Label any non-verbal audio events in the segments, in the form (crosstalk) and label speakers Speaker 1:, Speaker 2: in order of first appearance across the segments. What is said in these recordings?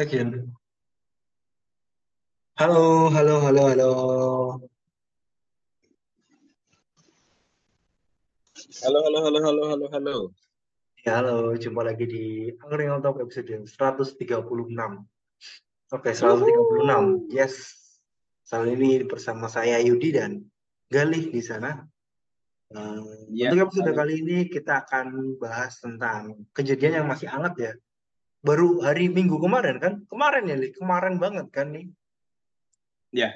Speaker 1: Action. Halo, halo, halo, halo.
Speaker 2: Halo, halo, halo, halo, halo, halo.
Speaker 1: Ya, halo, jumpa lagi di Angkring on Top episode 136. Oke, 136. Yes. Saat ini bersama saya Yudi dan Galih di sana. Uh,
Speaker 2: Ya,
Speaker 1: untuk episode
Speaker 2: halo.
Speaker 1: kali ini kita akan bahas tentang kejadian yang masih hangat ya. Baru hari Minggu kemarin kan? Kemarin ya, Li? Kemarin banget kan nih?
Speaker 2: Ya,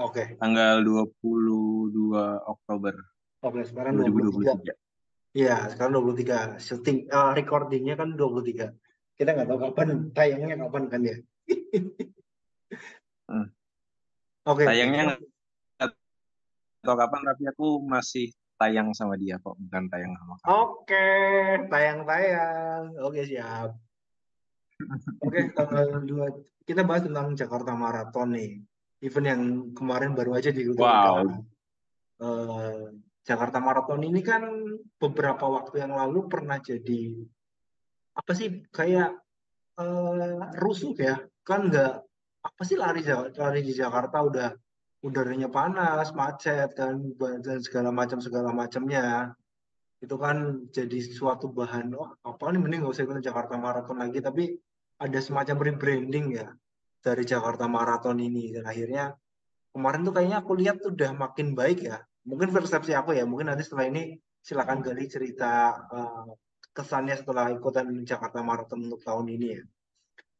Speaker 1: Oke,
Speaker 2: tanggal 22 Oktober
Speaker 1: oke, sekarang 23.
Speaker 2: 2023.
Speaker 1: Iya, sekarang 23. Syuting, eh, recordingnya kan 23. Kita nggak tahu kapan, tayangnya kapan kan ya.
Speaker 2: Hmm.
Speaker 1: Oke,
Speaker 2: Tayangnya nggak tahu kapan, tapi aku masih tayang sama dia kok, bukan tayang sama kamu.
Speaker 1: Oke, tayang-tayang. Oke, siap. Oke, tanggal 2. Kita bahas tentang Jakarta Marathon nih. Event yang kemarin baru aja diluncurkan.
Speaker 2: Wow.
Speaker 1: Eh, Jakarta Marathon ini kan beberapa waktu yang lalu pernah jadi apa sih kayak eh, rusuh ya kan nggak apa sih lari lari di Jakarta udah udaranya panas macet kan dan segala macam segala macamnya itu kan jadi suatu bahan oh, apa nih mending nggak usah ikut Jakarta Marathon lagi tapi ada semacam rebranding ya dari Jakarta Marathon ini dan akhirnya kemarin tuh kayaknya aku lihat tuh udah makin baik ya. Mungkin persepsi aku ya, mungkin nanti setelah ini silakan Gali cerita eh, kesannya setelah ikutan Jakarta Marathon untuk tahun ini ya.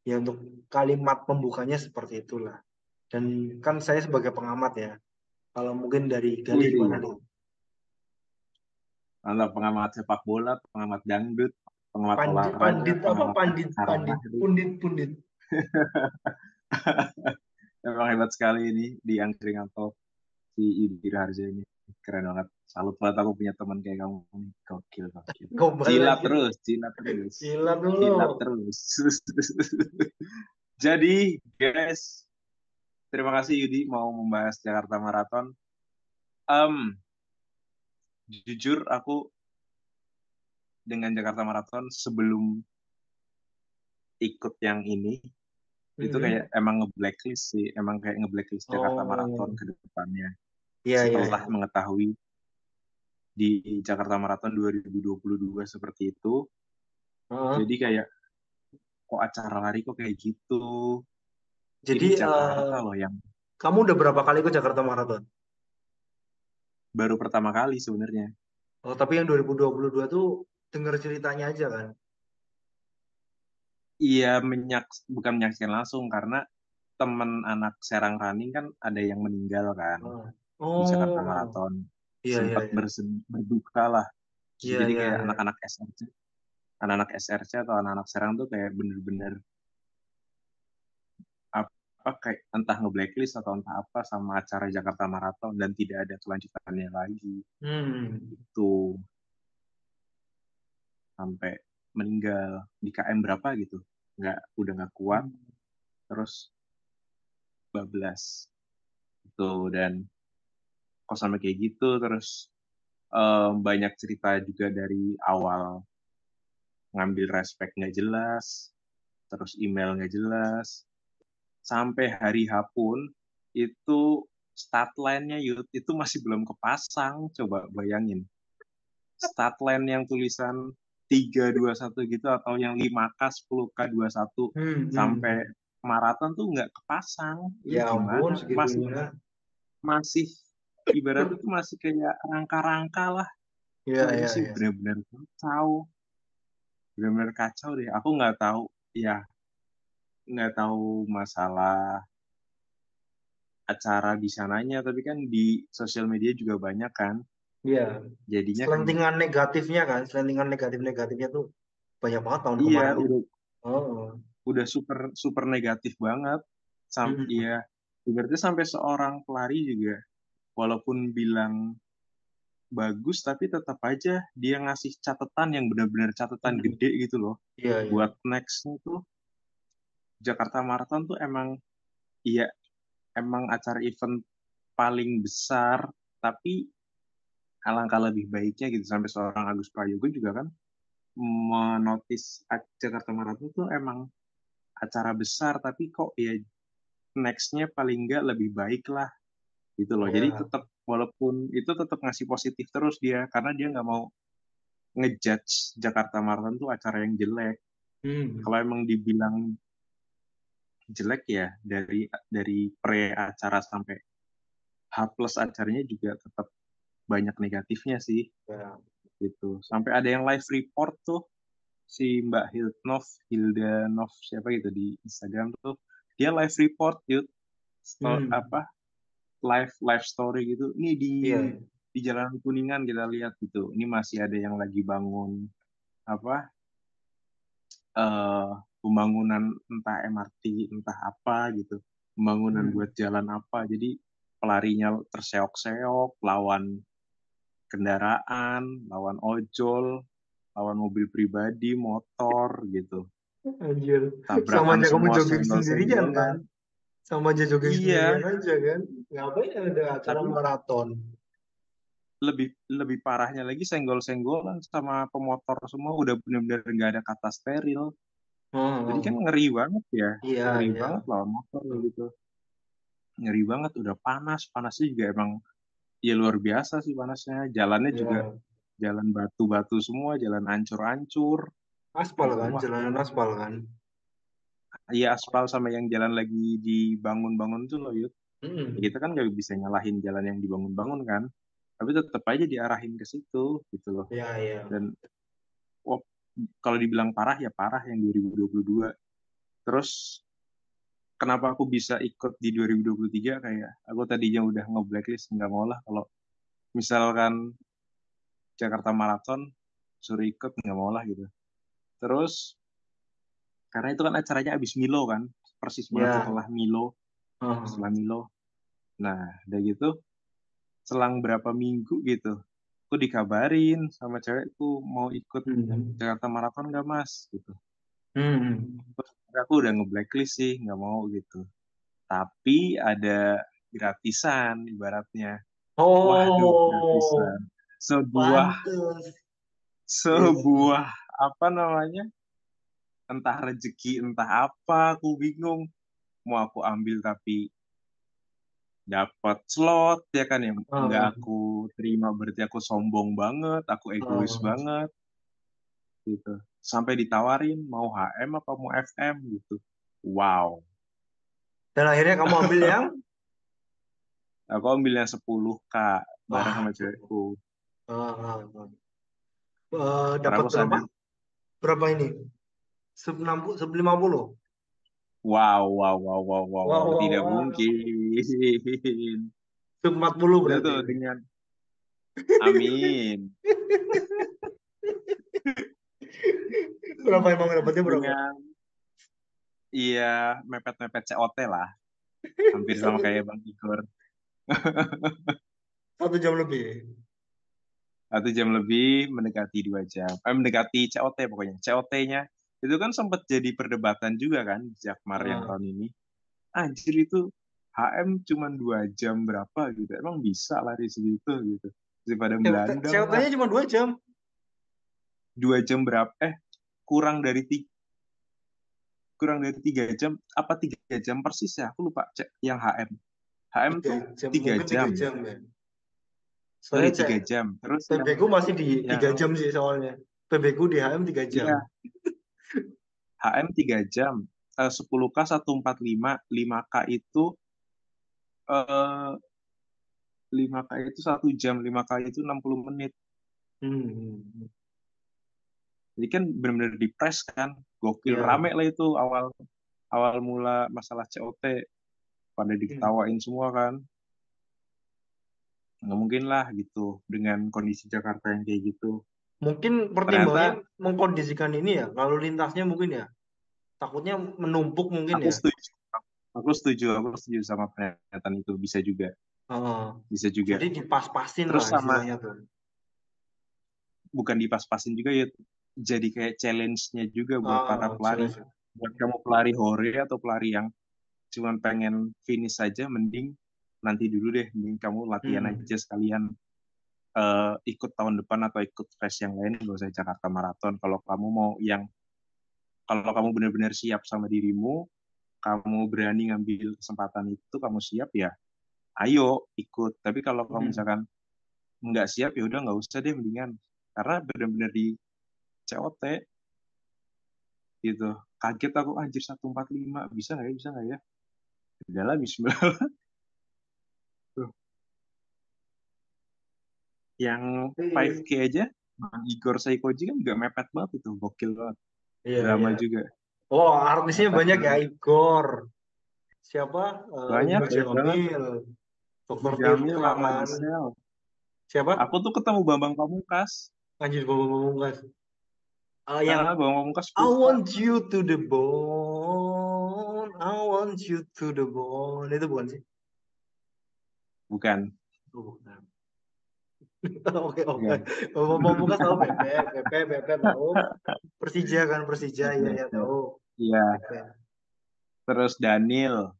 Speaker 1: Ya untuk kalimat pembukanya seperti itulah. Dan kan saya sebagai pengamat ya. Kalau mungkin dari Gali gimana nih?
Speaker 2: Mantap pengamat sepak bola, pengamat dangdut, pengamat
Speaker 1: Pandit,
Speaker 2: olahraga,
Speaker 1: pandit apa pandit, pandit, pundit, pundit. (laughs)
Speaker 2: Emang hebat sekali ini di angkringan top si Yudi Raharja ini. Keren banget. Salut banget aku punya teman kayak kamu. Gokil, gokil.
Speaker 1: Gombal
Speaker 2: Jilat terus, jilat terus.
Speaker 1: Gila dulu.
Speaker 2: Jilat terus. (laughs) Jadi, guys, terima kasih Yudi mau membahas Jakarta Marathon. Em, jujur aku dengan Jakarta Marathon sebelum ikut yang ini itu
Speaker 1: Mhm.
Speaker 2: kayak emang nge-blacklist sih, emang kayak nge-blacklist Jakarta
Speaker 1: Oh.
Speaker 2: Marathon ke depannya.
Speaker 1: Iya, iya,
Speaker 2: Setelah
Speaker 1: iya.
Speaker 2: mengetahui di Jakarta Marathon 2022 seperti itu,
Speaker 1: Heeh.
Speaker 2: jadi kayak kok acara lari kok kayak gitu.
Speaker 1: Jadi
Speaker 2: Ini Jakarta
Speaker 1: eh,
Speaker 2: loh yang
Speaker 1: kamu udah berapa kali ikut Jakarta Marathon?
Speaker 2: baru pertama kali sebenarnya.
Speaker 1: Oh, tapi yang 2022 tuh denger ceritanya aja kan?
Speaker 2: Iya menyak bukan menyaksikan langsung karena temen anak Serang Running kan ada yang meninggal kan
Speaker 1: Oh,
Speaker 2: di Jakarta
Speaker 1: oh,
Speaker 2: Marathon.
Speaker 1: iya, iya,
Speaker 2: Sempat
Speaker 1: iya,
Speaker 2: bersen- berduka lah.
Speaker 1: iya,
Speaker 2: Jadi
Speaker 1: iya,
Speaker 2: kayak
Speaker 1: iya.
Speaker 2: anak-anak SRC, anak-anak SRC atau anak-anak Serang tuh kayak bener-bener apa kayak entah nge-blacklist atau entah apa sama acara Jakarta Marathon dan tidak ada kelanjutannya lagi.
Speaker 1: Hmm,
Speaker 2: Itu sampai meninggal di KM berapa gitu. Nggak udah nggak kuat. Terus bablas. Itu dan kok sampai kayak gitu terus em, banyak cerita juga dari awal. Ngambil respect nggak jelas terus email nggak jelas. Sampai hari H pun itu start line-nya Yud, itu masih belum kepasang coba bayangin. Start line yang tulisan 321 gitu atau yang 5K 10K 21
Speaker 1: hmm, hmm.
Speaker 2: sampai maraton tuh nggak kepasang.
Speaker 1: Ya ampun,
Speaker 2: masih masih ibarat itu masih kayak rangka-rangka lah.
Speaker 1: Iya, iya,
Speaker 2: sih
Speaker 1: iya.
Speaker 2: benar-benar kacau. Benar-benar kacau deh. Aku nggak tahu ya nggak tahu masalah acara di sananya tapi kan di sosial media juga banyak kan
Speaker 1: Iya.
Speaker 2: jadinya kayak
Speaker 1: Selentingan negatifnya kan, selentingan negatif-negatifnya tuh banyak banget tahun
Speaker 2: iya
Speaker 1: kemarin
Speaker 2: udah
Speaker 1: Oh,
Speaker 2: udah super super negatif banget sam
Speaker 1: hmm.
Speaker 2: iya ibaratnya sampai seorang pelari juga walaupun bilang bagus tapi tetap aja dia ngasih catatan yang benar-benar catatan
Speaker 1: Hmm.
Speaker 2: gede gitu loh
Speaker 1: Iya, iya.
Speaker 2: buat nextnya tuh Jakarta Marathon tuh emang iya emang acara event paling besar tapi alangkah lebih baiknya gitu sampai seorang Agus Prayogo juga kan menotis Jakarta Marathon tuh emang acara besar tapi kok ya nextnya paling nggak lebih baik lah gitu loh. Jadi
Speaker 1: Ya.
Speaker 2: tetap walaupun itu tetap ngasih positif terus dia karena dia nggak mau ngejudge Jakarta Marathon tuh acara yang jelek.
Speaker 1: Hmm.
Speaker 2: Kalau emang dibilang jelek ya dari dari pre acara sampai H plus acaranya juga tetap banyak negatifnya sih
Speaker 1: Ya.
Speaker 2: gitu. Sampai ada yang live report tuh si Mbak Hildnov, Hilda Nov siapa gitu di Instagram tuh dia live report yuk
Speaker 1: Hmm.
Speaker 2: apa live live story gitu. Ini di
Speaker 1: Iya.
Speaker 2: di Jalan Kuningan kita lihat gitu. Ini masih ada yang lagi bangun apa eh pembangunan entah MRT entah apa gitu. Pembangunan
Speaker 1: Hmm.
Speaker 2: buat jalan apa. Jadi pelarinya terseok-seok lawan kendaraan, lawan ojol, lawan mobil pribadi, motor gitu.
Speaker 1: Anjir. Sama
Speaker 2: Tabrakan
Speaker 1: aja kamu jogging sendirian
Speaker 2: senggol-senggolan.
Speaker 1: kan? Sama aja jogging
Speaker 2: Iya.
Speaker 1: sendirian aja kan? Ngapain ada acara
Speaker 2: Tapi-
Speaker 1: maraton?
Speaker 2: lebih lebih parahnya lagi senggol-senggolan sama pemotor semua udah benar-benar nggak ada kata steril.
Speaker 1: Oh,
Speaker 2: Jadi kan ngeri banget ya,
Speaker 1: Iya,
Speaker 2: ngeri
Speaker 1: iya.
Speaker 2: banget lawan motor gitu. Ngeri banget, udah panas, panasnya juga emang ya luar biasa sih panasnya. Jalannya
Speaker 1: Iya.
Speaker 2: juga jalan batu-batu semua, jalan ancur-ancur.
Speaker 1: Aspal kan,
Speaker 2: Wah.
Speaker 1: jalanan aspal kan.
Speaker 2: Iya aspal sama yang jalan lagi dibangun-bangun tuh loh, Yud.
Speaker 1: Hmm.
Speaker 2: Kita kan nggak bisa nyalahin jalan yang dibangun-bangun kan. Tapi tetap aja diarahin ke situ gitu loh.
Speaker 1: Iya, iya.
Speaker 2: dan wah, kalau dibilang parah ya parah yang 2022 terus kenapa aku bisa ikut di 2023 kayak aku tadinya udah nge-blacklist nggak mau lah kalau misalkan Jakarta Marathon suruh ikut nggak mau lah gitu terus karena itu kan acaranya abis Milo kan persis banget
Speaker 1: Ya.
Speaker 2: setelah Milo
Speaker 1: Oh.
Speaker 2: setelah Milo nah udah gitu selang berapa minggu gitu aku dikabarin sama cewekku mau ikut
Speaker 1: Hmm.
Speaker 2: Jakarta Marathon nggak mas gitu
Speaker 1: Hmm.
Speaker 2: Aku udah nge-blacklist sih nggak mau gitu. Tapi ada gratisan ibaratnya.
Speaker 1: Oh,
Speaker 2: waduh gratisan. Sebuah
Speaker 1: pantes.
Speaker 2: sebuah apa namanya? Entah rezeki entah apa aku bingung. Mau aku ambil tapi dapat slot ya kan yang
Speaker 1: Oh.
Speaker 2: nggak aku terima berarti aku sombong banget aku egois
Speaker 1: Oh.
Speaker 2: banget. Gitu sampai ditawarin mau HM apa mau FM gitu wow
Speaker 1: Dan akhirnya kamu ambil yang (laughs)
Speaker 2: aku ambil yang 10 kak bareng
Speaker 1: Wah.
Speaker 2: sama cewekku
Speaker 1: Ah, ah, ah.
Speaker 2: Karena
Speaker 1: dapat
Speaker 2: aku sadar,
Speaker 1: berapa? Berapa ini? Sub 60, sub 50?
Speaker 2: wow wow wow wow wow,
Speaker 1: Wow, wow,
Speaker 2: tidak
Speaker 1: wow.
Speaker 2: mungkin
Speaker 1: Sub 40
Speaker 2: itu
Speaker 1: berarti.
Speaker 2: tuh dengan amin (laughs)
Speaker 1: Berapa emang dapatnya berapa?
Speaker 2: iya mepet-mepet COT lah hampir sama kayak Bang Igor (laughs)
Speaker 1: Satu jam lebih.
Speaker 2: satu jam lebih mendekati dua jam eh, mendekati COT pokoknya COT-nya itu kan sempat jadi perdebatan juga kan di Jakmar yang
Speaker 1: Ah.
Speaker 2: tahun ini anjir itu HM cuma dua jam berapa gitu emang bisa lari segitu gitu daripada Belanda
Speaker 1: COT-nya cuma 2 jam.
Speaker 2: Dua jam berapa eh kurang dari tiga kurang dari tiga jam apa tiga jam persis ya aku lupa cek yang HM HM tuh tiga jam.
Speaker 1: tiga jam ya.
Speaker 2: sorry
Speaker 1: Soalnya
Speaker 2: tiga jam terus
Speaker 1: PB ku masih di
Speaker 2: Ya.
Speaker 1: 3 jam sih soalnya. PB ku di HM 3 jam.
Speaker 2: Iya. HM 3 jam. Eh, 10K 145, 5K itu eh 5K itu 1 jam, 5K itu 60 menit.
Speaker 1: Hmm.
Speaker 2: Jadi kan benar-benar di press kan. Gokil
Speaker 1: Iya.
Speaker 2: rame lah itu awal awal mula masalah COT pada
Speaker 1: Hmm.
Speaker 2: diketawain semua kan. Nggak mungkin lah gitu dengan kondisi Jakarta yang kayak gitu.
Speaker 1: Mungkin pertimbangannya mengkondisikan ini ya, lalu lintasnya mungkin ya. Takutnya menumpuk mungkin
Speaker 2: Aku
Speaker 1: ya.
Speaker 2: setuju. Aku setuju, aku setuju sama pernyataan itu bisa juga, bisa juga.
Speaker 1: Jadi dipas-pasin
Speaker 2: Terus
Speaker 1: lah
Speaker 2: sama-
Speaker 1: tuh.
Speaker 2: bukan dipas-pasin juga ya jadi kayak challenge-nya juga buat
Speaker 1: Ah,
Speaker 2: para pelari
Speaker 1: serius.
Speaker 2: buat kamu pelari hore atau pelari yang cuman pengen finish saja mending nanti dulu deh mending kamu latihan
Speaker 1: Hmm.
Speaker 2: aja sekalian eh, ikut tahun depan atau ikut race yang lain gak usah Jakarta Marathon kalau kamu mau yang kalau kamu benar-benar siap sama dirimu kamu berani ngambil kesempatan itu kamu siap ya ayo ikut tapi kalau kamu
Speaker 1: Hmm.
Speaker 2: misalkan nggak siap ya udah nggak usah deh mendingan karena benar-benar di COT gitu kaget aku anjir 145 bisa nggak ya bisa nggak ya udahlah Bismillah Tuh. yang
Speaker 1: Tapi-
Speaker 2: 5K aja Bang Igor Saikoji kan juga mepet banget itu gokil banget
Speaker 1: Iya,
Speaker 2: drama
Speaker 1: iya.
Speaker 2: juga
Speaker 1: Oh, artisnya
Speaker 2: Mepet
Speaker 1: banyak ya. Igor. Siapa? Eh,
Speaker 2: Banyak.
Speaker 1: Jamil. Dokter
Speaker 2: Jamil
Speaker 1: Siapa?
Speaker 2: aku tuh ketemu Bambang Pamungkas
Speaker 1: Anjir, Bambang Pamungkas. Eh, yang
Speaker 2: Ah, Bambang Pamungkas
Speaker 1: I want you to the bone, I want you to the bone. Itu bukan sih?
Speaker 2: bukan
Speaker 1: Oh, bukan. (laughs) Oke, oke. Bambang Pamungkas tahu Pepe, Pepe, Pepe tahu. Persija kan, Persija, iya, iya tahu.
Speaker 2: iya
Speaker 1: Pepe.
Speaker 2: terus Daniel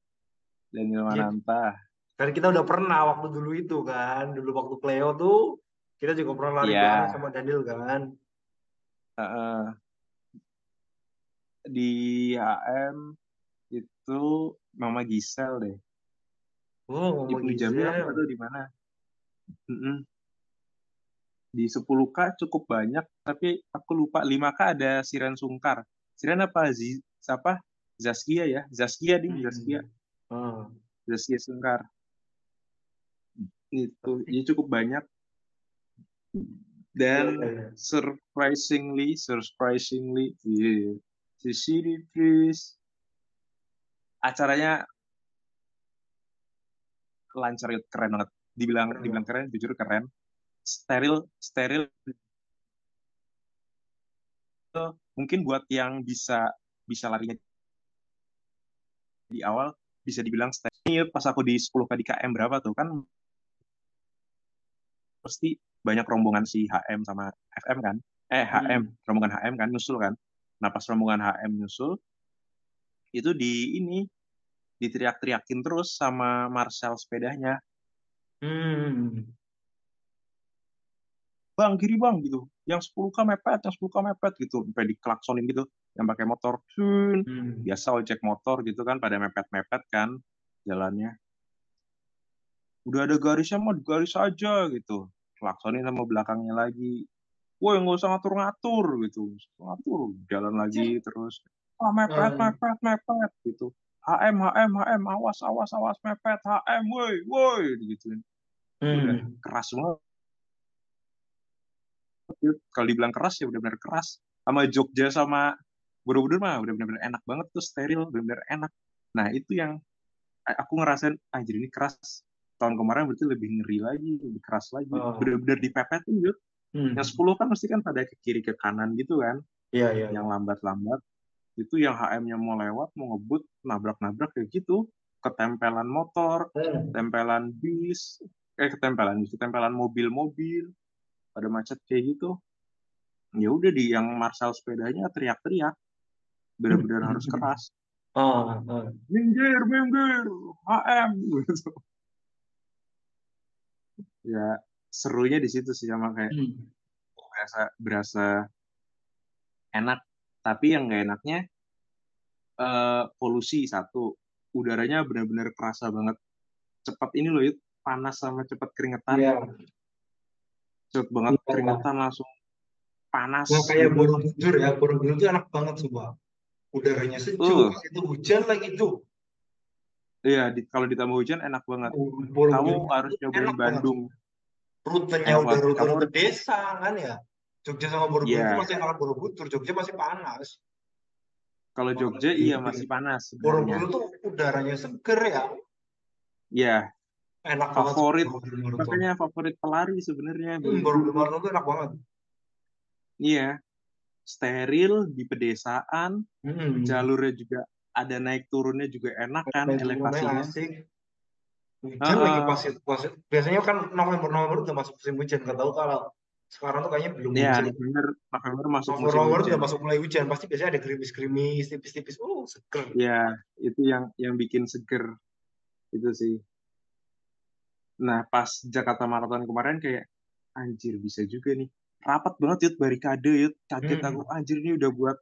Speaker 2: Daniel
Speaker 1: Iya.
Speaker 2: Mananta
Speaker 1: Kan kita udah pernah waktu dulu itu kan, dulu waktu Cleo tuh kita juga pernah lari
Speaker 2: Iya.
Speaker 1: bareng sama Daniel kan.
Speaker 2: Heeh. di HM itu Mama Gisel deh.
Speaker 1: Oh, Mama
Speaker 2: Ibnu Jamil aku tahu di mana? Di 10K cukup banyak tapi aku lupa. 5K ada Siren Sungkar. Siren apa? Zi siapa Zaskia ya? Zaskia ding Zaskia.
Speaker 1: Hmm.
Speaker 2: Zaskia Sungkar. Itu jadi cukup banyak dan
Speaker 1: Iya, iya.
Speaker 2: surprisingly surprisingly yeah, si Siri Tris acaranya lancar keren banget. Dibilang
Speaker 1: Keren
Speaker 2: dibilang keren jujur keren. Steril steril. Mungkin buat yang bisa bisa larinya di awal bisa dibilang steril. Pas aku di 10 kali KM berapa tuh kan? Pasti banyak rombongan si HM sama FM kan? Eh HM rombongan HM kan nyusul kan? Nah pas rombongan HM nyusul itu di ini diteriak-teriakin terus sama Marcel sepedanya.
Speaker 1: Hmm.
Speaker 2: bang kiri bang gitu. Yang 10k mepet yang 10k mepet gitu. Sampai diklaksonin gitu yang pakai motor. Sun.
Speaker 1: Hmm.
Speaker 2: biasa ojek motor gitu kan pada mepet-mepet kan jalannya. Udah ada garisnya mah garis aja gitu klaksonin sama belakangnya lagi. Woi nggak usah ngatur-ngatur gitu. Ngatur jalan lagi terus ah mepet
Speaker 1: Hmm.
Speaker 2: mepet mepet gitu. HM HM HM awas awas awas mepet HM woi woi gitu. Udah
Speaker 1: Hmm.
Speaker 2: keras banget kalau dibilang keras ya benar-benar keras. Sama Jogja sama Borobudur mah udah benar-benar enak banget tuh steril benar-benar enak. Nah itu yang a- aku ngerasain anjir ini keras tahun kemarin berarti lebih ngeri lagi lebih keras lagi
Speaker 1: Oh.
Speaker 2: benar-benar dipepetin gitu
Speaker 1: Hmm.
Speaker 2: yang 10 kan mesti kan pada ke kiri ke kanan gitu kan
Speaker 1: Iya, iya.
Speaker 2: yang lambat-lambat itu yang HM-nya mau lewat mau ngebut nabrak-nabrak kayak gitu ketempelan motor
Speaker 1: Hmm.
Speaker 2: tempelan bis eh ketempelan bis ketempelan mobil-mobil pada macet kayak gitu ya udah di yang Marshall sepedanya teriak-teriak benar-benar harus (laughs) keras
Speaker 1: Ah, ah.
Speaker 2: minggir minggir HM gitu (laughs) ya serunya di situ sih sama kayak
Speaker 1: Hmm.
Speaker 2: berasa berasa enak tapi yang nggak enaknya eh, polusi satu udaranya benar-benar kerasa banget cepat ini loh Yud. panas sama cepat keringetan
Speaker 1: Iya.
Speaker 2: cepet banget
Speaker 1: Iya.
Speaker 2: keringetan langsung panas
Speaker 1: Nggak kayak Borobudur ya, Borobudur itu enak banget sumpah. Udaranya sejuk,
Speaker 2: Uh.
Speaker 1: itu hujan lagi tuh.
Speaker 2: Iya di, kalau ditambah hujan enak banget
Speaker 1: Uh,
Speaker 2: kamu
Speaker 1: Borobudur
Speaker 2: harus nyobain
Speaker 1: enak banget.
Speaker 2: Bandung
Speaker 1: Rutenya
Speaker 2: Enak
Speaker 1: udah
Speaker 2: banget.
Speaker 1: rute-rute
Speaker 2: Kamu-
Speaker 1: desa kan ya. Jogja sama Borobudur
Speaker 2: Iya.
Speaker 1: itu masih enak Borobudur, Jogja masih panas.
Speaker 2: kalau Jogja
Speaker 1: Banget.
Speaker 2: iya masih panas
Speaker 1: Borobudur tuh udaranya seger ya.
Speaker 2: Iya,
Speaker 1: Enak banget
Speaker 2: Favorit.
Speaker 1: Marathon.
Speaker 2: makanya favorit pelari sebenarnya
Speaker 1: Hmm, Borobudur tuh enak banget.
Speaker 2: Iya, steril di pedesaan,
Speaker 1: Hmm.
Speaker 2: jalurnya juga ada naik turunnya juga enak kan elevasinya.
Speaker 1: asik. Hujan
Speaker 2: Ah,
Speaker 1: lagi pas, pas biasanya kan November November udah masuk musim hujan. Gak tahu kalau sekarang tuh kayaknya belum
Speaker 2: Ya,
Speaker 1: hujan.
Speaker 2: November, November masuk
Speaker 1: November
Speaker 2: musim
Speaker 1: November
Speaker 2: hujan.
Speaker 1: udah masuk mulai hujan. Pasti biasanya ada gerimis-gerimis, tipis-tipis. Oh, seger.
Speaker 2: Ya, itu yang yang bikin seger itu sih. Nah, pas Jakarta Marathon kemarin kayak anjir bisa juga nih. Rapat banget yut barikade yut. Kaget
Speaker 1: Hmm.
Speaker 2: aku anjir ini udah buat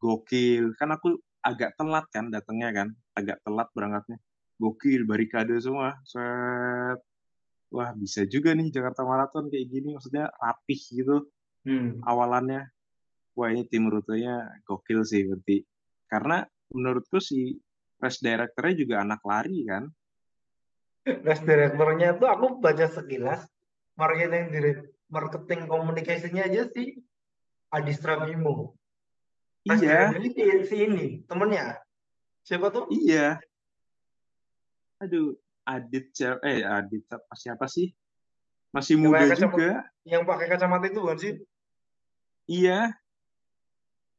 Speaker 2: gokil kan aku agak telat kan datangnya kan agak telat berangkatnya. Gokil barikade semua set. Wah bisa juga nih Jakarta Marathon kayak gini maksudnya rapih gitu
Speaker 1: Hmm.
Speaker 2: awalannya. Wah ini tim rutenya gokil sih berarti. Karena menurutku si race directornya juga anak lari kan.
Speaker 1: Race directornya tuh aku baca sekilas marketing direct marketing komunikasinya aja sih Adistra Bimo.
Speaker 2: Iya
Speaker 1: si, si ini temennya siapa tuh?
Speaker 2: iya aduh Adit siapa- eh Adit apa siapa sih masih
Speaker 1: Yang
Speaker 2: muda
Speaker 1: pakai kacamata-
Speaker 2: juga
Speaker 1: Yang pakai kacamata itu kan sih?
Speaker 2: iya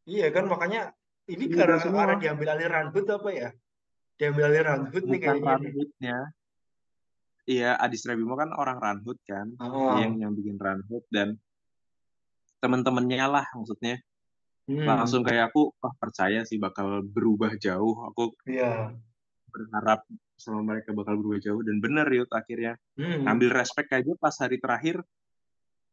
Speaker 1: Iya kan makanya ini
Speaker 2: Muda
Speaker 1: karena,
Speaker 2: semua.
Speaker 1: karena diambil alih Ranhut apa ya? Diambil alih Ranhut nih
Speaker 2: bukan
Speaker 1: kayaknya. nih.
Speaker 2: Ranhutnya iya Adit Bimo kan orang Ranhut kan
Speaker 1: Oh.
Speaker 2: Yang yang bikin Ranhut dan teman-temannya lah maksudnya
Speaker 1: Hmm.
Speaker 2: langsung kayak aku wah percaya sih bakal berubah jauh aku
Speaker 1: Iya.
Speaker 2: berharap sama mereka bakal berubah jauh dan bener yuk akhirnya
Speaker 1: Hmm.
Speaker 2: ngambil respect aja pas hari terakhir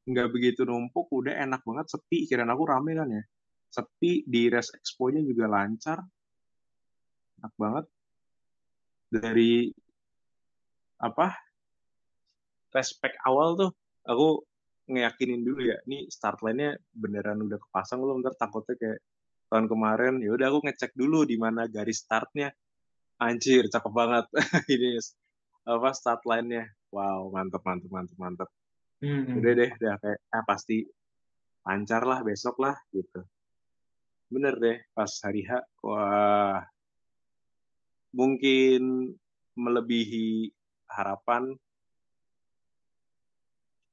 Speaker 2: nggak begitu numpuk udah enak banget sepi kirain aku rame kan ya sepi di Res Expo-nya juga lancar enak banget dari apa respect awal tuh aku ngeyakinin dulu ya ini start line-nya beneran udah kepasang belum? Ntar takutnya kayak tahun kemarin ya udah aku ngecek dulu di mana garis startnya. Anjir cakep banget. (laughs) Ini apa start line-nya. Wow mantep mantep mantep mantep.
Speaker 1: Hmm.
Speaker 2: udah deh udah kayak ah pasti lancar lah besok lah gitu. Bener deh pas hari H wah. Mungkin melebihi harapan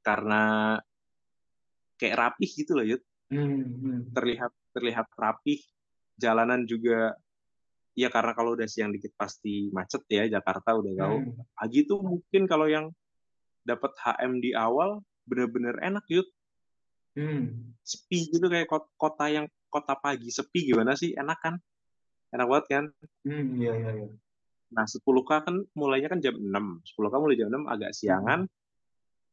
Speaker 2: karena kayak rapih gitu loh Yud
Speaker 1: Hmm. Hmm.
Speaker 2: terlihat terlihat rapih jalanan juga ya karena kalau udah siang dikit pasti macet ya Jakarta udah tahu
Speaker 1: Hmm.
Speaker 2: pagi tuh mungkin kalau yang dapat HM di awal bener-bener enak Yud
Speaker 1: Hmm.
Speaker 2: sepi gitu kayak kot- kota yang kota pagi sepi gimana sih enak kan enak banget kan
Speaker 1: Hmm. Iya, iya, iya.
Speaker 2: nah 10K kan mulainya kan jam 6 10K mulai jam 6 agak siangan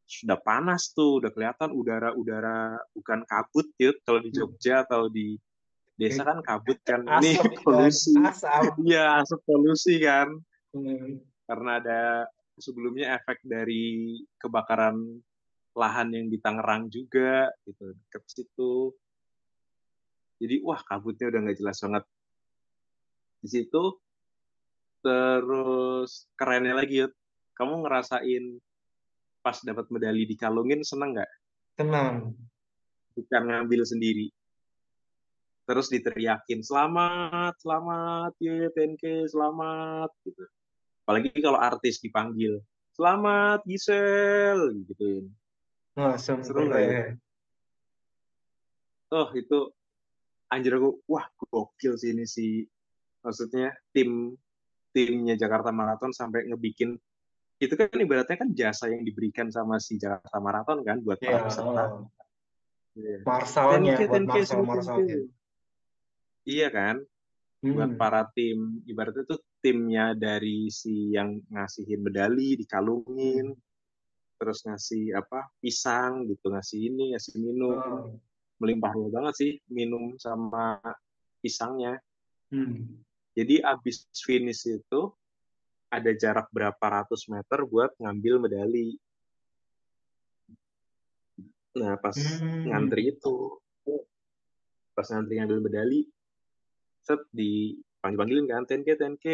Speaker 2: sudah panas tuh udah kelihatan udara-udara bukan kabut Yud kalau di Jogja atau di desa kan kabut kan (laughs) ini
Speaker 1: Asap,
Speaker 2: polusi
Speaker 1: kan? Asap.
Speaker 2: iya asap polusi kan
Speaker 1: Hmm.
Speaker 2: karena ada sebelumnya efek dari kebakaran lahan yang di Tangerang juga gitu deket situ jadi wah kabutnya udah nggak jelas banget di situ terus kerennya lagi Yud, kamu ngerasain pas dapat medali dikalungin seneng nggak
Speaker 1: Tenang.
Speaker 2: bukan ngambil sendiri terus diteriakin selamat selamat ya TNK selamat gitu apalagi kalau artis dipanggil selamat Gisel gitu
Speaker 1: Langsung
Speaker 2: Seru nggak ya?
Speaker 1: keren.
Speaker 2: oh itu anjir aku wah gokil sih ini sih maksudnya tim timnya Jakarta Marathon sampai ngebikin itu kan ibaratnya kan jasa yang diberikan sama si Jakarta Marathon kan buat para peserta
Speaker 1: oh.
Speaker 2: Iya.
Speaker 1: Marsalnya,
Speaker 2: 10K,
Speaker 1: buat
Speaker 2: 10K,
Speaker 1: Marsal,
Speaker 2: seru, 10K.
Speaker 1: Marsalnya.
Speaker 2: iya kan buat
Speaker 1: Hmm.
Speaker 2: para tim ibaratnya tuh timnya dari si yang ngasihin medali dikalungin terus ngasih apa pisang gitu ngasih ini ngasih minum
Speaker 1: Oh.
Speaker 2: melimpah banget sih minum sama pisangnya
Speaker 1: Hmm.
Speaker 2: jadi abis finish itu ada jarak berapa ratus meter buat ngambil medali. Nah pas
Speaker 1: Hmm.
Speaker 2: ngantri itu pas ngantri ngambil medali set di panggil panggilin kan 10k 10k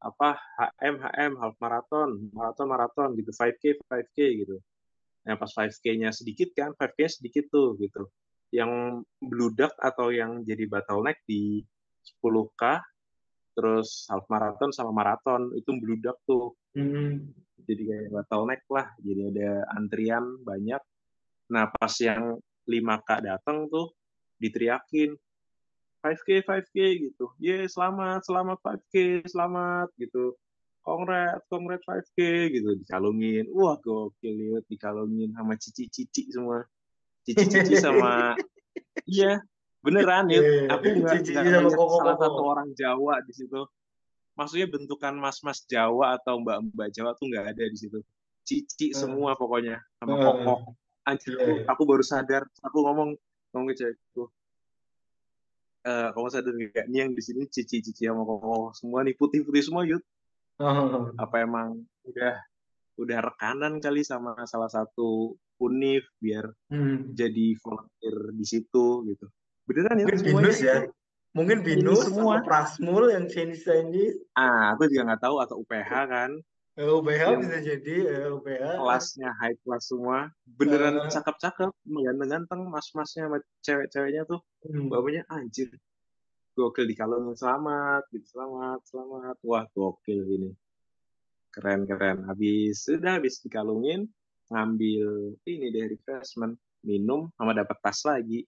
Speaker 2: apa HM HM half marathon marathon marathon gitu 5k 5k gitu. Nah pas 5k-nya sedikit kan 5k sedikit tuh gitu. Yang bludak atau yang jadi bottleneck di 10k terus half marathon sama marathon itu bludak tuh.
Speaker 1: Hmm.
Speaker 2: jadi kayak bottleneck lah jadi ada antrian banyak. Nah pas yang 5k datang tuh diteriakin 5k 5k gitu. Ye selamat selamat 5k selamat gitu. Kongret kongret 5k gitu dikalungin. Wah gokil lihat dikalungin sama cici-cici semua. Cici-cici (laughs) sama iya beneran ya aku nggak
Speaker 1: cici
Speaker 2: salah satu orang Jawa di situ. Maksudnya bentukan mas-mas Jawa atau mbak-mbak Jawa tuh nggak ada di situ. Cici
Speaker 1: Hmm.
Speaker 2: semua pokoknya sama
Speaker 1: Hmm.
Speaker 2: kokok anjir aku,
Speaker 1: iya.
Speaker 2: aku baru sadar. Aku ngomong ngomong ke cewekku uh, kamu sadar nggak? Nih yang di sini cici-cici sama koko semua nih putih-putih semua yuk oh. apa emang udah udah rekanan kali sama salah satu univ biar hmm. jadi volunteer di situ gitu beneran
Speaker 1: ya binus ya. mungkin binus semua. prasmul yang Chinese Chinese.
Speaker 2: Ah aku juga nggak tahu atau UPH kan.
Speaker 1: UPH yang bisa jadi UPH
Speaker 2: kelasnya high class semua. Beneran uh, cakep-cakep ganteng-ganteng mas-masnya sama cewek-ceweknya tuh. Hmm. bapaknya anjir gokil dikalungin selamat gitu selamat selamat. Wah gokil ini. Keren keren. Habis sudah habis dikalungin ngambil ini dari refreshment minum sama dapat tas lagi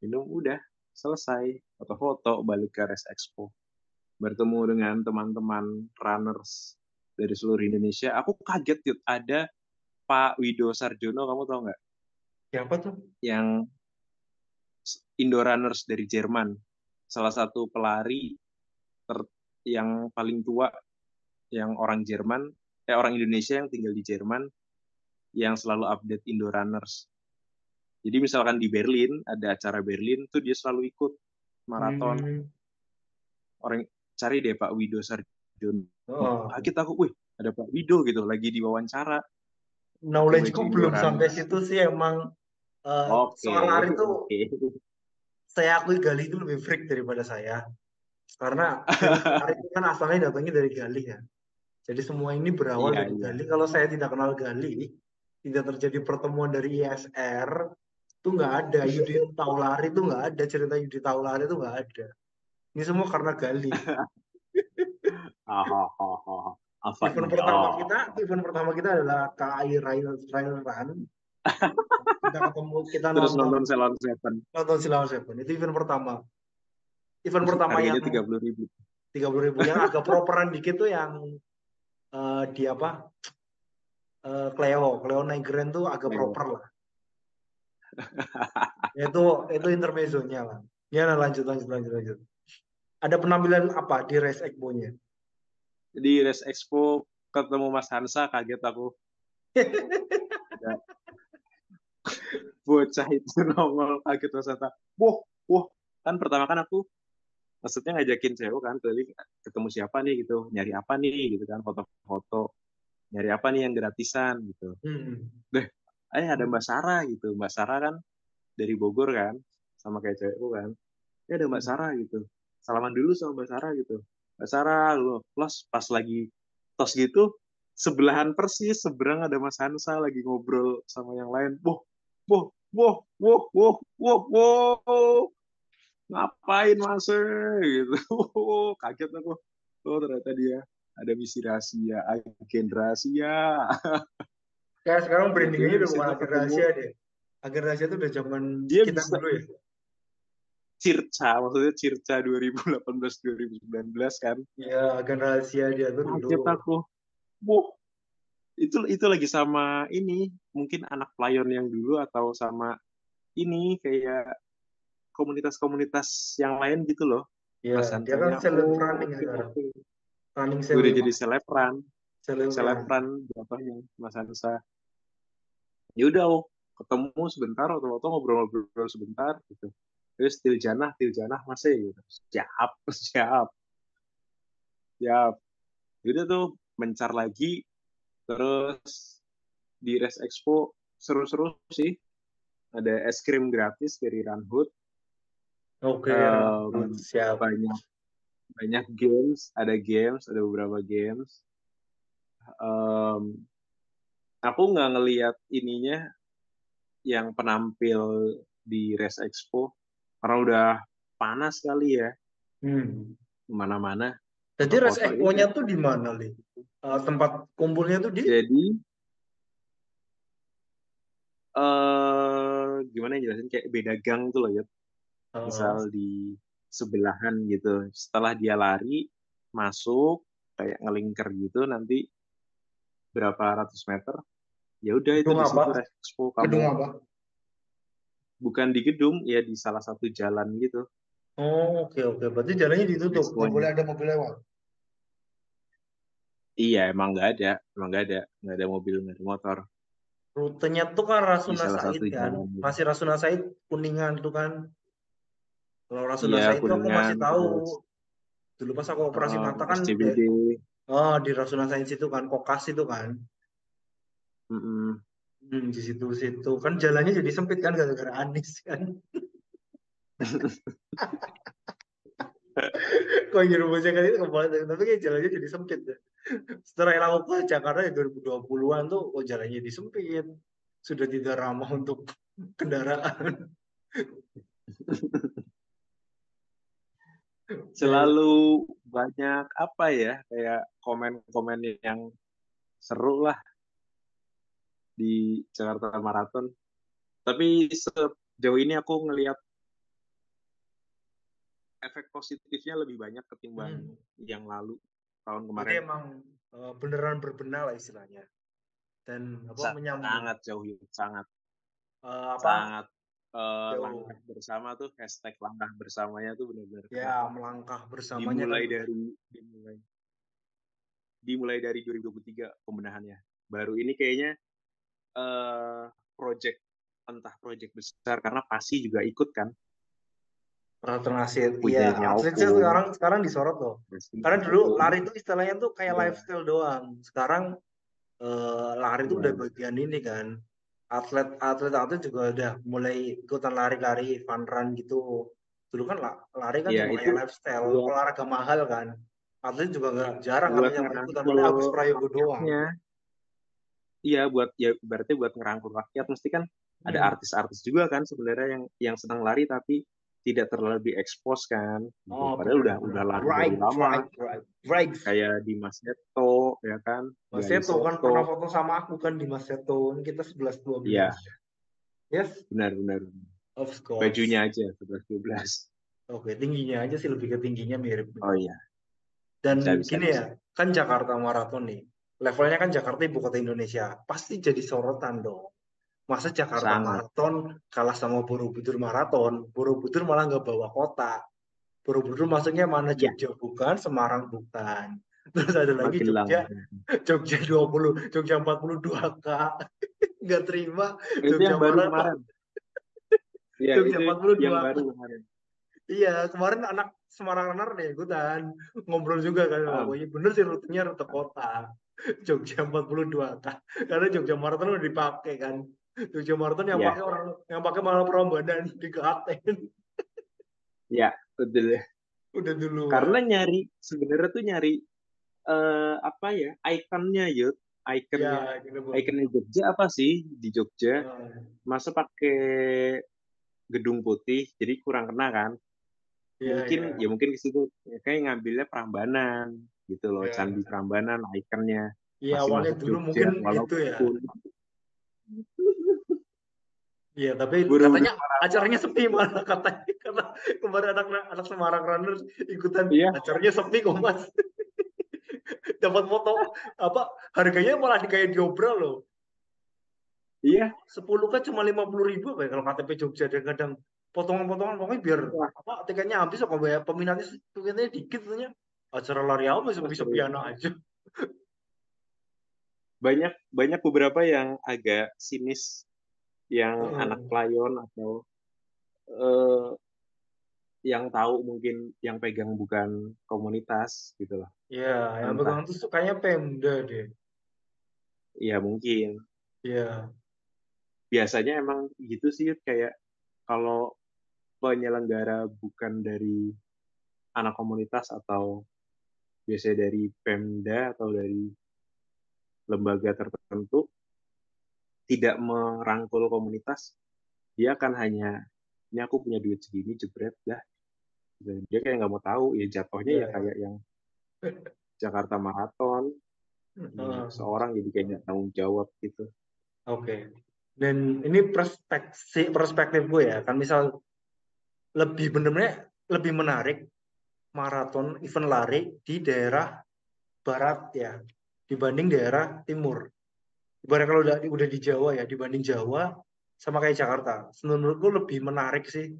Speaker 2: minum udah selesai. Foto-foto balik ke Res Expo. Bertemu dengan teman-teman runners dari seluruh Indonesia. Aku kaget yuk ada Pak Wido Sarjono kamu tahu nggak?
Speaker 1: Siapa tuh?
Speaker 2: Yang Indo Runners dari Jerman. Salah satu pelari ter, yang paling tua yang orang Jerman eh orang Indonesia yang tinggal di Jerman yang selalu update Indo Runners. Jadi misalkan di Berlin ada acara Berlin tuh dia selalu ikut maraton. Hmm. Orang cari deh Pak Wido Sarjono. Oh. Kaget aku, wih ada Pak Wido gitu lagi di wawancara.
Speaker 1: Knowledge-ku belum sampai situ sih emang uh, okay. soal itu okay saya akui Gali itu lebih freak daripada saya. Karena (laughs) hari itu kan asalnya datangnya dari Gali ya. Jadi semua ini berawal iya, dari iya. Gali. Kalau saya tidak kenal Gali, tidak terjadi pertemuan dari ISR, itu nggak ada. Yudi Taulari itu nggak ada. Cerita Yudi Taulari itu nggak ada. Ini semua karena Gali. (laughs) event pertama kita, event pertama kita adalah KAI Rail, Rail Run. (laughs) Kita ketemu kita
Speaker 2: terus nonton, nonton Seven.
Speaker 1: Nonton Ceylon Seven. Itu event pertama. Event pertama yang
Speaker 2: tiga puluh ribu.
Speaker 1: tiga puluh ribu. Yang agak (laughs) properan dikit tuh yang uh, di apa? Uh, Cleo. Cleo Nigren tuh agak Cleo. proper lah (laughs) itu itu intermezzonya lah. Ya nah, lanjut lanjut lanjut lanjut. Ada penampilan apa di Race Expo-nya?
Speaker 2: Di Race Expo ketemu Mas Hansa kaget aku. (laughs) Bocah itu nongol kaget wisata wah wah kan pertama kan aku maksudnya ngajakin cewek kan keliling ketemu siapa nih gitu nyari apa nih gitu kan foto-foto nyari apa nih yang gratisan gitu. Hmm. deh eh ada Mbak Sarah gitu. Mbak Sarah kan dari Bogor kan sama kayak cewekku kan. Ya ada Mbak hmm. Sarah gitu. Salaman dulu sama Mbak Sarah gitu. Mbak Sarah lo plus pas lagi tos gitu sebelahan persis seberang ada Mas Hansa lagi ngobrol sama yang lain. Wah wah wah wah wah wah wah ngapain mas gitu. (laughs) Kaget aku. Oh ternyata dia ada misi rahasia agen rahasia (laughs)
Speaker 1: kayak sekarang brandingnya udah bukan agen rahasia deh agen rahasia itu udah zaman dia kita bisa, dulu ya
Speaker 2: Circa, maksudnya Circa 2018-2019 kan?
Speaker 1: Iya, agen rahasia dia tuh dulu.
Speaker 2: Kaget aku. Wah, itu itu lagi sama ini mungkin anak playon yang dulu atau sama ini kayak komunitas-komunitas yang lain gitu loh.
Speaker 1: Iya, dia kan seleb running sekarang.
Speaker 2: Running Udah jadi selebran. Selebran jatuhnya Mas Ansa. Ya udah, oh, ketemu sebentar atau atau ngobrol-ngobrol sebentar gitu. Terus til janah, til janah masih gitu. Siap, (laughs) siap. Siap. Udah tuh mencar lagi Terus di Res Expo seru-seru sih. Ada es krim gratis dari Runhood.
Speaker 1: Oke, okay, um,
Speaker 2: siap. Banyak banyak games, ada games, ada beberapa games. Um, aku nggak ngelihat ininya yang penampil di Res Expo karena udah panas kali ya. Hmm. Mana-mana.
Speaker 1: Jadi Res Expo-nya tuh di mana, Li? uh, tempat kumpulnya tuh di
Speaker 2: jadi uh, gimana ya jelasin kayak beda gang tuh loh ya uh. misal di sebelahan gitu setelah dia lari masuk kayak ngelingker gitu nanti berapa ratus meter ya udah itu di situ expo
Speaker 1: kamu gedung apa
Speaker 2: bukan di gedung ya di salah satu jalan gitu
Speaker 1: oh oke okay, oke okay. berarti jalannya ditutup nggak boleh ada mobil lewat
Speaker 2: Iya, emang nggak ada, emang nggak ada, nggak ada mobil, nggak ada motor.
Speaker 1: Rutenya tuh kan Rasuna Said kan, gitu. masih Rasuna Said Kuningan tuh kan. Kalau Rasuna
Speaker 2: Iya,
Speaker 1: Said itu aku masih tahu.
Speaker 2: terus
Speaker 1: Dulu pas aku operasi
Speaker 2: uh,
Speaker 1: mata kan
Speaker 2: SCBD.
Speaker 1: Oh di Rasuna Said itu kan Kokas itu kan.
Speaker 2: Mm-mm.
Speaker 1: Hmm, di situ-situ kan jalannya jadi sempit kan gara-gara Anies kan. (laughs) Kok nyerupusnya kan itu kepala tapi kayak jalannya jadi sempit ya. Setelah aku ke Jakarta ya 2020-an tuh oh jalannya jadi sempit. Sudah tidak ramah untuk kendaraan. (laughs)
Speaker 2: Selalu banyak apa ya kayak komen-komen yang seru lah di Jakarta Marathon. Tapi sejauh ini aku ngelihat efek positifnya lebih banyak ketimbang
Speaker 1: Hmm.
Speaker 2: yang lalu tahun
Speaker 1: Jadi
Speaker 2: kemarin.
Speaker 1: emang eh, beneran berbenah lah istilahnya. Dan apa menyambung
Speaker 2: Sangat jauh, sangat
Speaker 1: eh, apa
Speaker 2: sangat
Speaker 1: jauh
Speaker 2: langkah bersama tuh hashtag langkah bersamanya tuh benar-benar
Speaker 1: ya melangkah bersamanya
Speaker 2: dimulai
Speaker 1: kan
Speaker 2: dari dimulai dimulai dari 2023 pembenahannya baru ini kayaknya eh project entah project besar karena pasti juga ikut kan punyanya
Speaker 1: Iya, sekarang sekarang disorot loh.
Speaker 2: Pasti
Speaker 1: Karena dulu
Speaker 2: ikut.
Speaker 1: lari itu istilahnya tuh kayak
Speaker 2: Iya.
Speaker 1: lifestyle doang. Sekarang eh, lari itu
Speaker 2: Iya.
Speaker 1: udah bagian ini kan. Atlet atlet atlet juga udah mulai ikutan lari-lari fun run gitu. Dulu kan la- lari kan
Speaker 2: Iya,
Speaker 1: cuma
Speaker 2: itu
Speaker 1: lifestyle,
Speaker 2: buat
Speaker 1: olahraga mahal kan. Atlet juga nggak jarang
Speaker 2: buat
Speaker 1: atlet yang ikutan paling Agus Prayogo doang.
Speaker 2: iya buat ya berarti buat ngerangkul rakyat mesti kan ada
Speaker 1: Hmm.
Speaker 2: artis-artis juga kan sebenarnya yang yang senang lari tapi tidak terlalu diekspos kan.
Speaker 1: Oh,
Speaker 2: padahal udah
Speaker 1: benar-benar.
Speaker 2: udah lari
Speaker 1: Right,
Speaker 2: dari lama
Speaker 1: right, right, right.
Speaker 2: kayak Dimas Seto ya kan
Speaker 1: Mas Seto kan pernah foto sama aku kan di Mas Seto. Ini kita 11 12.
Speaker 2: iya
Speaker 1: Yes,
Speaker 2: benar benar
Speaker 1: of course.
Speaker 2: bajunya aja 11 12
Speaker 1: Oke, tingginya aja sih lebih ke tingginya mirip.
Speaker 2: oh iya
Speaker 1: Dan
Speaker 2: bisa bisa
Speaker 1: gini
Speaker 2: bisa
Speaker 1: ya, kan Jakarta Marathon nih. Levelnya kan Jakarta ibu kota Indonesia. Pasti jadi sorotan dong. Masa Jakarta
Speaker 2: sangat
Speaker 1: Marathon kalah sama Borobudur Marathon, Borobudur malah nggak bawa kota. Borobudur maksudnya mana
Speaker 2: ya
Speaker 1: Jogja bukan, Semarang bukan. Terus ada lagi
Speaker 2: makin
Speaker 1: Jogja,
Speaker 2: lama
Speaker 1: Jogja 20, Jogja 42K. (laughs) Nggak terima
Speaker 2: itu
Speaker 1: Jogja
Speaker 2: yang baru
Speaker 1: Marathon,
Speaker 2: kemarin (laughs) iya
Speaker 1: Jogja
Speaker 2: itu
Speaker 1: 42.
Speaker 2: yang baru kemarin
Speaker 1: Iya, kemarin anak Semarang Runner nih ikutan. Ngobrol juga kan,
Speaker 2: Ah,
Speaker 1: oh iya bener sih rutenya rute kota. (laughs) Jogja 42 kan. Karena Jogja Marathon udah dipakai kan. Jogja Marathon yang
Speaker 2: ya
Speaker 1: pakai orang yang pakai malah Prambanan di Klaten.
Speaker 2: ya betul
Speaker 1: Udah dulu.
Speaker 2: karena nyari sebenarnya tuh nyari eh apa ya ikonnya yud ikonnya
Speaker 1: Ya, gitu
Speaker 2: ikonnya Jogja apa sih di Jogja
Speaker 1: Nah,
Speaker 2: masa pakai gedung putih jadi kurang kena kan
Speaker 1: Iya,
Speaker 2: mungkin
Speaker 1: iya.
Speaker 2: ya mungkin ke situ ya, kayak ngambilnya Prambanan gitu loh
Speaker 1: Iya.
Speaker 2: Candi Prambanan ikonnya
Speaker 1: Iya, awalnya dulu
Speaker 2: Jogja
Speaker 1: mungkin itu ya. Iya, tapi
Speaker 2: Borobudur
Speaker 1: katanya acaranya sepi malah katanya kata kemarin anak anak Semarang Runner ikutan
Speaker 2: iya
Speaker 1: acaranya sepi kok Mas. Dapat foto apa harganya malah kayak diobrol loh.
Speaker 2: iya
Speaker 1: 10 kan cuma 50 ribu kayak kalau KTP Jogja dan kadang potongan-potongan pokoknya biar
Speaker 2: wah
Speaker 1: apa tiketnya habis kok bayar peminatnya peminatnya dikit katanya acara lari apa sepi
Speaker 2: seru
Speaker 1: sepian aja.
Speaker 2: banyak banyak beberapa yang agak sinis yang anak
Speaker 1: Heeh.
Speaker 2: layon atau eh, yang tahu mungkin yang pegang bukan komunitas gitu loh.
Speaker 1: Ya, yang
Speaker 2: entah.
Speaker 1: pegang tuh sukanya Pemda deh.
Speaker 2: ya mungkin.
Speaker 1: Ya.
Speaker 2: biasanya emang gitu sih kayak kalau penyelenggara bukan dari anak komunitas atau biasanya dari Pemda atau dari lembaga tertentu tidak merangkul komunitas dia akan hanya ini aku punya duit segini jebret dah dia kayak nggak mau tahu ya jatuhnya
Speaker 1: Ya,
Speaker 2: ya kayak yang Jakarta Marathon ya, seorang jadi kayak nggak tanggung jawab gitu
Speaker 1: Oke. Dan ini perspektif perspektif gue ya, kan misal lebih bener-bener lebih menarik maraton event lari di daerah barat ya dibanding daerah timur. Ibarat kalau udah udah di Jawa ya dibanding Jawa sama kayak Jakarta. Menurutku lebih menarik sih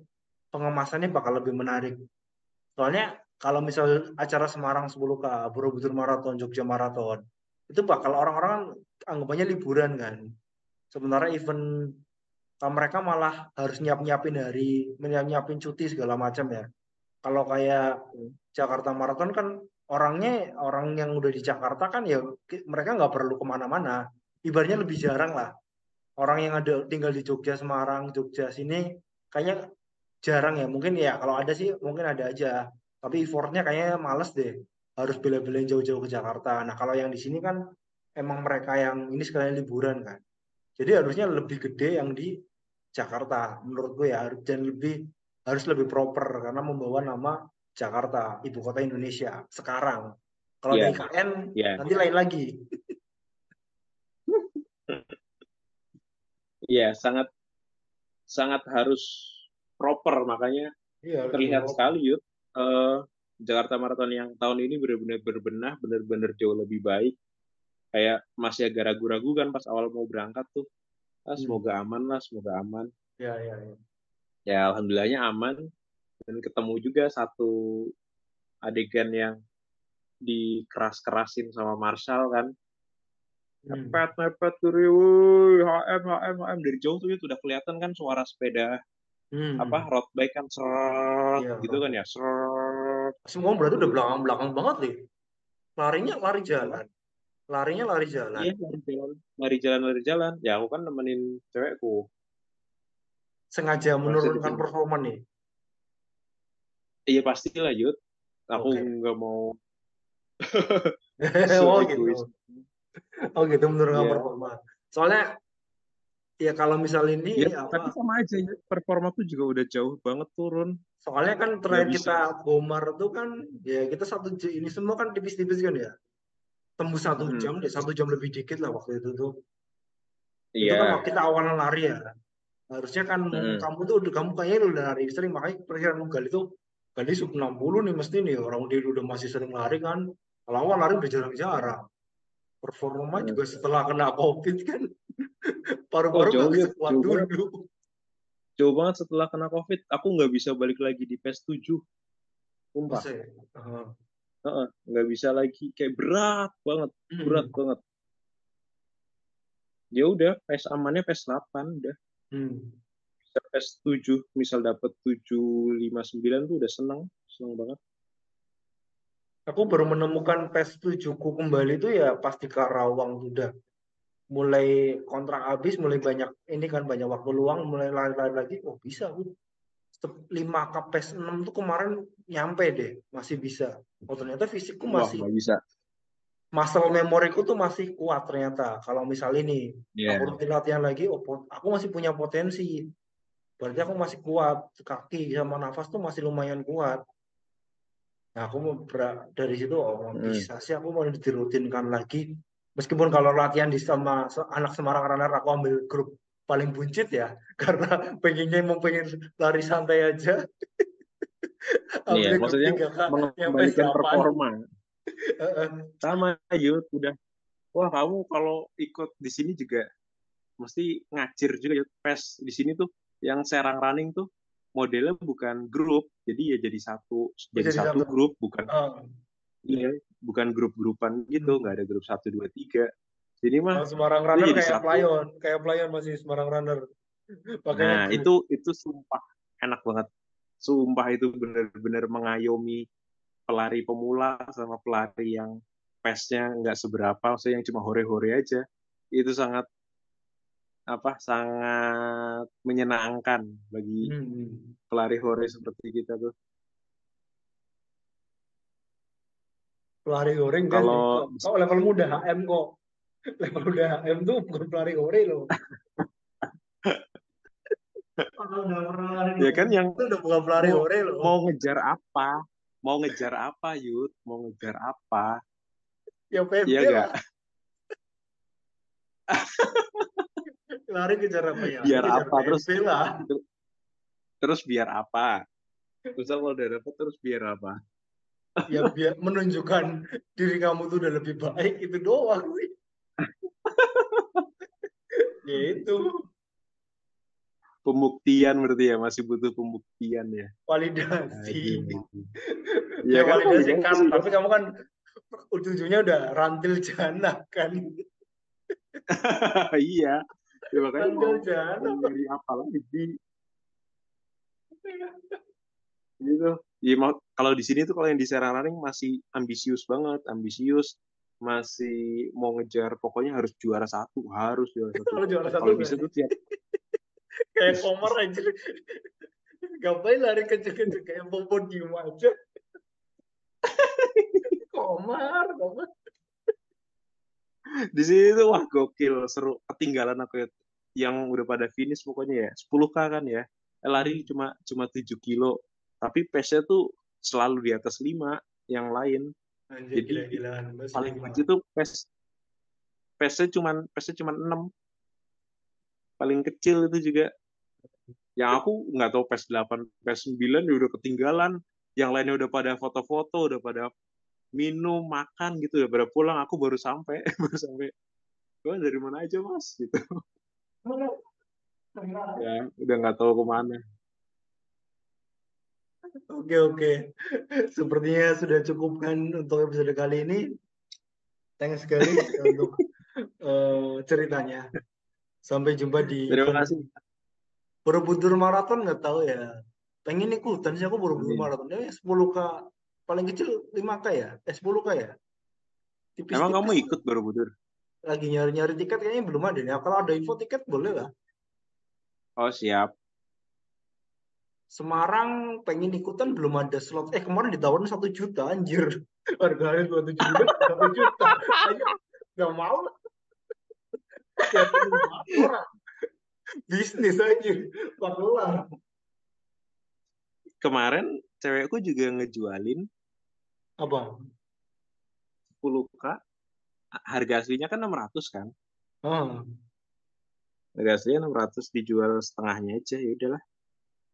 Speaker 1: pengemasannya bakal lebih menarik. Soalnya kalau misal acara Semarang 10K, Borobudur Marathon, Jogja Marathon, itu bakal orang-orang anggapannya liburan kan. Sementara event mereka malah harus nyiap-nyiapin hari, nyiap-nyiapin cuti segala macam ya. Kalau kayak Jakarta Marathon kan orangnya orang yang udah di Jakarta kan ya mereka nggak perlu ke mana-mana. Ibaratnya lebih jarang lah. Orang yang ada tinggal di Jogja, Semarang, Jogja sini kayaknya jarang ya. Mungkin ya kalau ada sih mungkin ada aja. Tapi effortnya kayaknya males deh. Harus bela-belain jauh-jauh ke Jakarta. Nah kalau yang di sini kan emang mereka yang ini sekalian liburan kan. Jadi harusnya lebih gede yang di Jakarta menurut gue ya dan lebih harus lebih proper karena membawa nama Jakarta ibu kota Indonesia sekarang kalau yeah. di IKN yeah. nanti lain lagi (laughs)
Speaker 2: Iya, sangat sangat harus proper makanya yeah, terlihat proper. sekali yuk uh, Jakarta Marathon yang tahun ini benar-benar berbenah, benar-benar jauh lebih baik. Kayak masih agak ragu-ragu kan pas awal mau berangkat tuh ah, hmm. semoga aman lah semoga aman
Speaker 1: ya ya ya
Speaker 2: ya alhamdulillahnya aman dan ketemu juga satu adegan yang dikeras-kerasin sama Marshall kan hmm. mepet mepet turi HM HM HM dari jauh tuh itu udah kelihatan kan suara sepeda hmm. apa road bike kan seret ya, gitu kan ya seret
Speaker 1: semua berarti udah belakang belakang banget deh larinya lari jalan larinya lari jalan
Speaker 2: iya lari jalan lari jalan lari jalan ya aku kan nemenin cewekku
Speaker 1: sengaja menurunkan performa nih
Speaker 2: iya pasti lah Yud aku nggak okay. mau
Speaker 1: oh gitu oh gitu menurunkan yeah. performa soalnya ya kalau misal ini
Speaker 2: ya, apa? tapi sama aja ya performa tuh juga udah jauh banget turun
Speaker 1: soalnya kan terakhir kita bomar tuh kan ya kita satu ini semua kan tipis-tipis kan ya tembus satu hmm. jam deh satu jam lebih dikit lah waktu itu tuh iya. itu kan waktu kita awalan lari ya harusnya kan hmm. kamu tuh kamu kayaknya udah lari sering makanya perkiraan gali itu gali sub 60 nih mesti nih orang dia udah masih sering lari kan kalau awal lari udah jarang-jarang performa hmm. juga setelah kena covid kan paru-paru oh,
Speaker 2: gak kuat dulu. Jauh banget setelah kena covid aku nggak bisa balik lagi di PES 7 Sumpah. Uh nggak bisa lagi. Kayak berat banget hmm. berat banget. Ya udah PES amannya PES 8 udah. Hmm. bisa PES 7 misal dapat 759 tuh udah seneng seneng banget.
Speaker 1: Aku baru menemukan PES 7 ku kembali itu ya pasti Karawang udah mulai kontrak habis mulai banyak ini kan banyak waktu luang mulai lari-lari lagi oh bisa aku 5 k PES 6 tuh kemarin nyampe deh masih bisa. Oh ternyata fisikku masih
Speaker 2: Wah, bisa.
Speaker 1: Muscle memoriku tuh masih kuat ternyata. Kalau misal ini yeah. aku rutin latihan lagi oh, aku masih punya potensi. Berarti aku masih kuat kaki sama nafas tuh masih lumayan kuat. Nah aku mau dari situ oh hmm. bisa sih aku mau dirutinkan lagi meskipun kalau latihan di sama anak Semarang Runner aku ambil grup paling buncit ya (laughs) karena pengennya emang pengen lari santai aja. (laughs)
Speaker 2: Iya, maksudnya mengembalikan performa. (laughs) Sama Yud, udah. Wah kamu kalau ikut di sini juga mesti ngacir juga ya. PES di sini tuh yang serang running tuh modelnya bukan grup, jadi ya jadi satu, jadi, jadi satu grup, bukan. Iya, bukan grup-grupan gitu, hmm. nggak ada grup satu dua tiga jadi mah
Speaker 1: Semarang Runner kayak satu. Playon, kayak Playon masih Semarang Runner. (laughs)
Speaker 2: Pakai nah, itu itu sumpah enak banget. Sumpah itu benar-benar mengayomi pelari pemula sama pelari yang pesnya nggak seberapa, maksudnya yang cuma hore-hore aja. Itu sangat apa sangat menyenangkan bagi hmm. hmm. pelari hore seperti kita tuh.
Speaker 1: Pelari hore kalau kau level muda HM kok (laughs) level udah HM tuh bukan pelari ore loh.
Speaker 2: ya kan yang
Speaker 1: itu udah bukan pelari ore loh.
Speaker 2: Mau ngejar apa? Mau ngejar apa, Yud? Mau ngejar apa?
Speaker 1: Ya PB
Speaker 2: Iya
Speaker 1: gak? (laughs) lari kejar apa ya?
Speaker 2: Biar kejar apa? terus lah. Terus biar apa? Terus kalau udah dapet terus biar apa?
Speaker 1: Ya biar menunjukkan diri kamu tuh udah lebih baik itu doang sih. (laughs) Itu
Speaker 2: pembuktian berarti ya masih butuh pembuktian ya.
Speaker 1: Validasi. Ya, ya kan validasi kan. tapi kamu kan ujung-ujungnya udah rantil jana kan. (laughs)
Speaker 2: Iya. Ya makanya mau, mau
Speaker 1: apa?
Speaker 2: nyari apa lagi? Gitu ya mau kalau di sini tuh kalau yang di Serang masih ambisius banget ambisius masih mau ngejar pokoknya harus juara satu harus juara satu
Speaker 1: Kalau juara satu
Speaker 2: kalau bisa
Speaker 1: berarti.
Speaker 2: tuh tiap (laughs)
Speaker 1: kayak komar aja. Ngapain lari kenceng-kenceng kayak pompon diem aja. (laughs) komar, komar.
Speaker 2: di sini tuh wah gokil seru ketinggalan aku ya yang udah pada finish pokoknya ya 10k kan ya Eh, lari cuma cuma 7 kilo tapi pace-nya tuh selalu di atas 5 yang lain.
Speaker 1: Anjir,
Speaker 2: Jadi.
Speaker 1: Masih
Speaker 2: paling
Speaker 1: lima.
Speaker 2: kecil tuh pace pace-nya cuman pace-nya cuman 6 paling kecil itu juga. Yang aku nggak tahu pace 8 pace 9 ya udah ketinggalan. Yang lainnya udah pada foto-foto udah pada minum makan gitu udah pada pulang. Aku baru sampai (laughs) baru sampai gue dari mana aja mas? Gitu. Ya udah nggak tahu ke mana
Speaker 1: Oke, oke. Sepertinya sudah cukup kan untuk episode kali ini. Thanks sekali (laughs) untuk eh, ceritanya. Sampai jumpa di
Speaker 2: terima kasih
Speaker 1: Borobudur Marathon nggak tahu ya. Pengen ikutan sih aku Borobudur
Speaker 2: Amin.
Speaker 1: Marathon. Ya 10K paling kecil 5K ya? Eh 10K ya? Tipis-tipis
Speaker 2: emang kamu ikut Borobudur
Speaker 1: lagi nyari-nyari tiket kayaknya belum ada nih. Kalau ada info tiket boleh lah.
Speaker 2: oh siap
Speaker 1: Semarang pengen ikutan belum ada slot. Eh kemarin ditawarin satu juta anjir. (laughs) Harganya dua tujuh juta, satu juta. (laughs) Ayo, nggak mau. Bisnis anjir. Pakelar.
Speaker 2: kemarin cewekku juga ngejualin
Speaker 1: Apa?
Speaker 2: 10k harga aslinya kan 600 kan
Speaker 1: Ah.
Speaker 2: harga aslinya 600 dijual setengahnya aja ya udahlah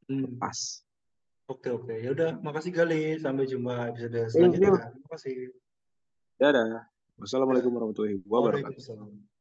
Speaker 1: Hmm.
Speaker 2: pas
Speaker 1: Oke oke. Ya udah, makasih kali. Sampai jumpa episode selanjutnya. Terima kasih.
Speaker 2: dadah wassalamualaikum warahmatullahi wabarakatuh.